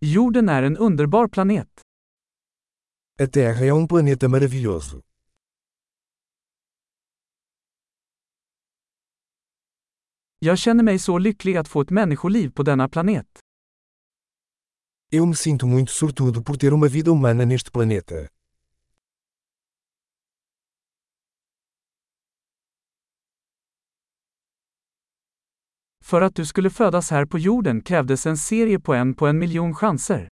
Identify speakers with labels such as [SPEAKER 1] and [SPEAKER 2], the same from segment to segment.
[SPEAKER 1] Jorden är en underbar planet.
[SPEAKER 2] A Terra é um planeta maravilhoso.
[SPEAKER 1] Jag känner mig så lycklig att få ett människoliv på denna planet.
[SPEAKER 2] Eu me sinto muito sortudo por ter uma vida humana neste planeta.
[SPEAKER 1] För att du skulle födas här på jorden krävdes en serie på en på en miljon chanser.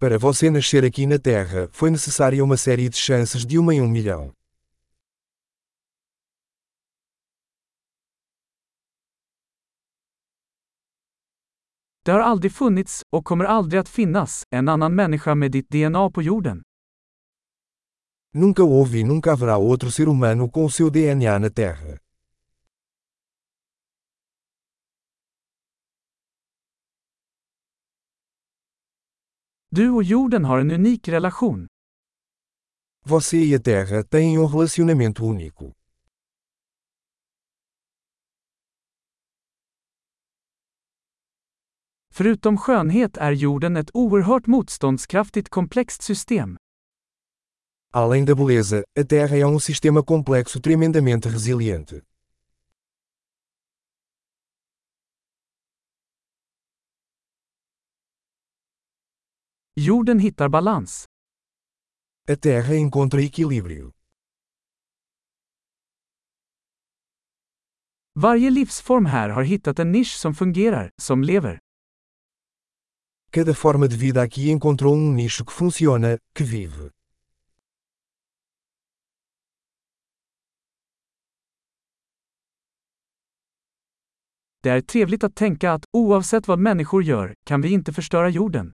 [SPEAKER 2] Para você nascer aqui na Terra, foi necessária uma série de chances de uma em um milhão.
[SPEAKER 1] Det har aldrig funnits, och kommer aldrig att finnas, en annan människa med ditt DNA på jorden.
[SPEAKER 2] Nunca houve e nunca haverá outro ser humano com o seu DNA na Terra.
[SPEAKER 1] Du och jorden har en unik relation.
[SPEAKER 2] Você e a Terra têm um relacionamento único.
[SPEAKER 1] Förutom skönhet är jorden ett oerhört motståndskraftigt komplext system.
[SPEAKER 2] Além da beleza, a Terra é um sistema complexo tremendamente resiliente.
[SPEAKER 1] Jorden hittar balans.
[SPEAKER 2] A Terra encontra equilíbrio.
[SPEAKER 1] Varje livsform här har hittat en nisch som fungerar, som lever.
[SPEAKER 2] Cada forma de vida aqui encontrou um nicho que funciona, que vive.
[SPEAKER 1] Det är trevligt att tänka att, oavsett vad människor gör, kan vi inte förstöra jorden.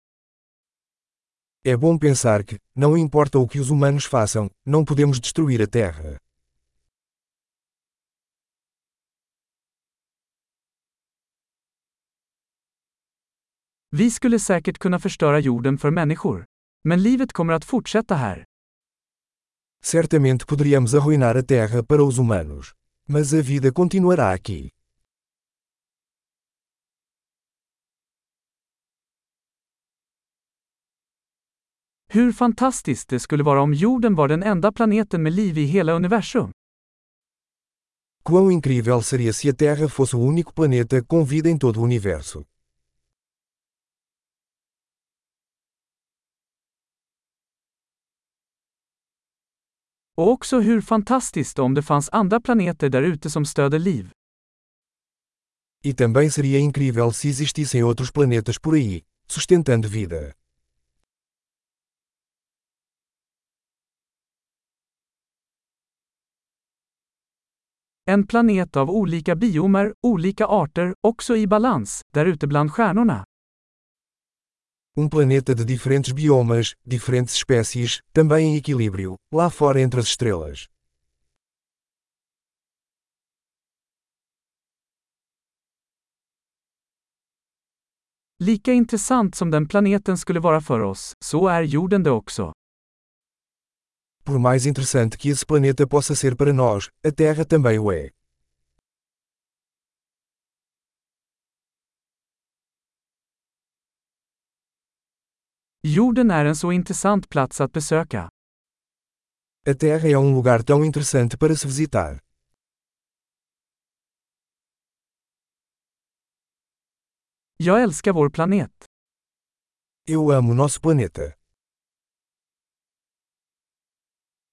[SPEAKER 2] É bom pensar que, não importa o que os humanos façam, não podemos destruir a Terra.
[SPEAKER 1] Vi skulle säkert kunna förstöra jorden för människor. Men livet kommer att fortsätta här.
[SPEAKER 2] Certamente poderíamos arruinar a Terra para os humanos. Mas a vida continuará aqui.
[SPEAKER 1] Hur fantastiskt det skulle vara om jorden var den enda planeten med liv i hela universum.
[SPEAKER 2] Quão incrível seria se a Terra fosse o único planeta com vida em todo o universo.
[SPEAKER 1] Och också hur fantastiskt om det fanns andra planeter där ute som stöder liv.
[SPEAKER 2] E também seria incrível se existissem outros planetas por aí, sustentando vida.
[SPEAKER 1] En planet av olika biomer, olika arter, också i balans, där ute bland stjärnorna.
[SPEAKER 2] Um planeta de diferentes biomas, diferentes espécies, também em equilíbrio, lá fora entre as estrelas.
[SPEAKER 1] Lika intressant som den planeten skulle vara för oss, så är jorden det också.
[SPEAKER 2] Por mais interessante que esse planeta possa ser para nós, a Terra também o é.
[SPEAKER 1] Jorden är en så intressant plats att besöka.
[SPEAKER 2] A Terra é um lugar tão interessante para se visitar.
[SPEAKER 1] Jag älskar vår planet.
[SPEAKER 2] Eu amo nosso planeta.